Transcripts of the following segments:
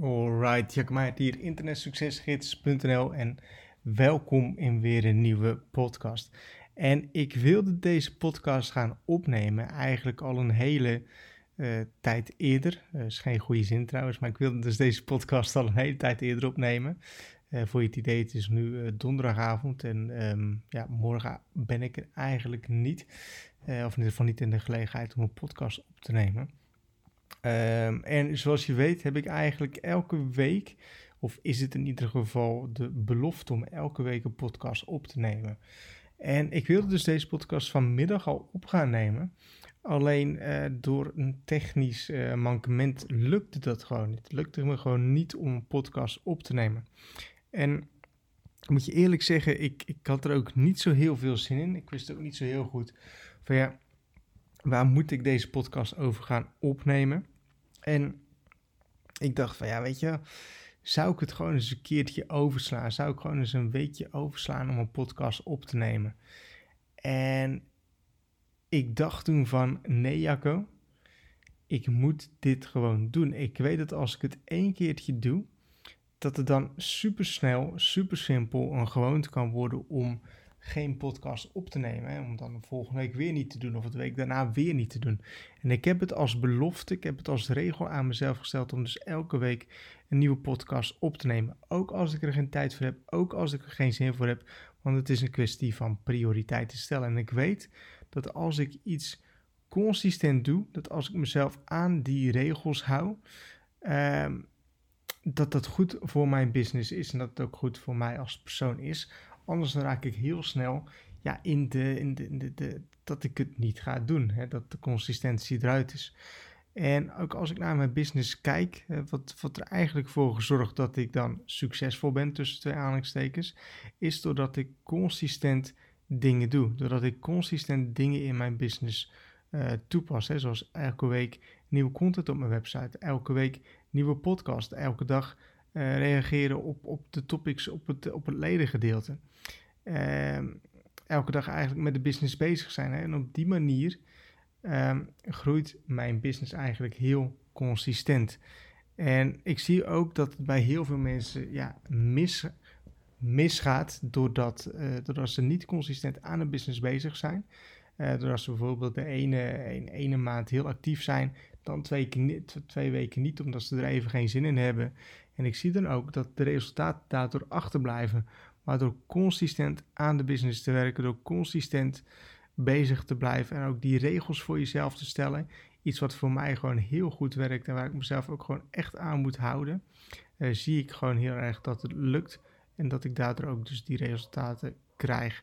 Alright, Jack hier, internetsuccesgids.nl en welkom in weer een nieuwe podcast. En ik wilde deze podcast gaan opnemen eigenlijk al een hele uh, tijd eerder. Dat is geen goede zin trouwens, maar ik wilde dus deze podcast al een hele tijd eerder opnemen. Uh, voor je het idee, het is nu uh, donderdagavond en um, ja, morgen ben ik er eigenlijk niet. of in ieder geval niet in de gelegenheid om een podcast op te nemen. Um, en zoals je weet heb ik eigenlijk elke week, of is het in ieder geval de belofte om elke week een podcast op te nemen. En ik wilde dus deze podcast vanmiddag al op gaan nemen. Alleen uh, door een technisch uh, mankement lukte dat gewoon niet. Het lukte me gewoon niet om een podcast op te nemen. En moet je eerlijk zeggen, ik, ik had er ook niet zo heel veel zin in. Ik wist ook niet zo heel goed van ja, waar moet ik deze podcast over gaan opnemen? En ik dacht van ja, weet je, zou ik het gewoon eens een keertje overslaan? Zou ik gewoon eens een weekje overslaan om een podcast op te nemen? En ik dacht toen van nee Jacco, ik moet dit gewoon doen. Ik weet dat als ik het één keertje doe, dat het dan super snel, super simpel een gewoonte kan worden om geen podcast op te nemen. Hè, om dan de volgende week weer niet te doen of de week daarna weer niet te doen. En ik heb het als belofte, ik heb het als regel aan mezelf gesteld om dus elke week een nieuwe podcast op te nemen. Ook als ik er geen tijd voor heb, ook als ik er geen zin voor heb. Want het is een kwestie van prioriteiten stellen. En ik weet dat als ik iets consistent doe, dat als ik mezelf aan die regels hou, ehm, dat dat goed voor mijn business is en dat het ook goed voor mij als persoon is. Anders raak ik heel snel ja, in, de, in, de, de, de dat ik het niet ga doen. Hè, dat de consistentie eruit is. En ook als ik naar mijn business kijk, wat, wat er eigenlijk voor gezorgd dat ik dan succesvol ben tussen twee aanhalingstekens, is doordat ik consistent dingen doe. Doordat ik consistent dingen in mijn business uh, toepas. Hè, zoals elke week nieuwe content op mijn website, elke week nieuwe podcast, elke dag uh, reageren op, op de topics op het, op het ledengedeelte. Uh, elke dag eigenlijk met de business bezig zijn. Hè? En op die manier uh, groeit mijn business eigenlijk heel consistent. En ik zie ook dat het bij heel veel mensen ja, mis, misgaat doordat, uh, doordat ze niet consistent aan een business bezig zijn. Uh, doordat ze bijvoorbeeld de ene, een, ene maand heel actief zijn, dan twee, twee weken niet, omdat ze er even geen zin in hebben. En ik zie dan ook dat de resultaten daardoor achterblijven. Maar door consistent aan de business te werken, door consistent bezig te blijven en ook die regels voor jezelf te stellen. Iets wat voor mij gewoon heel goed werkt en waar ik mezelf ook gewoon echt aan moet houden. Uh, zie ik gewoon heel erg dat het lukt en dat ik daardoor ook dus die resultaten krijg.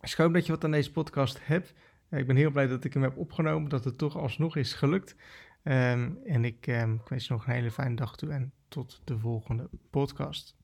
Ik hoop dat je wat aan deze podcast hebt. Ik ben heel blij dat ik hem heb opgenomen, dat het toch alsnog is gelukt. Um, en ik, um, ik wens je nog een hele fijne dag toe en tot de volgende podcast.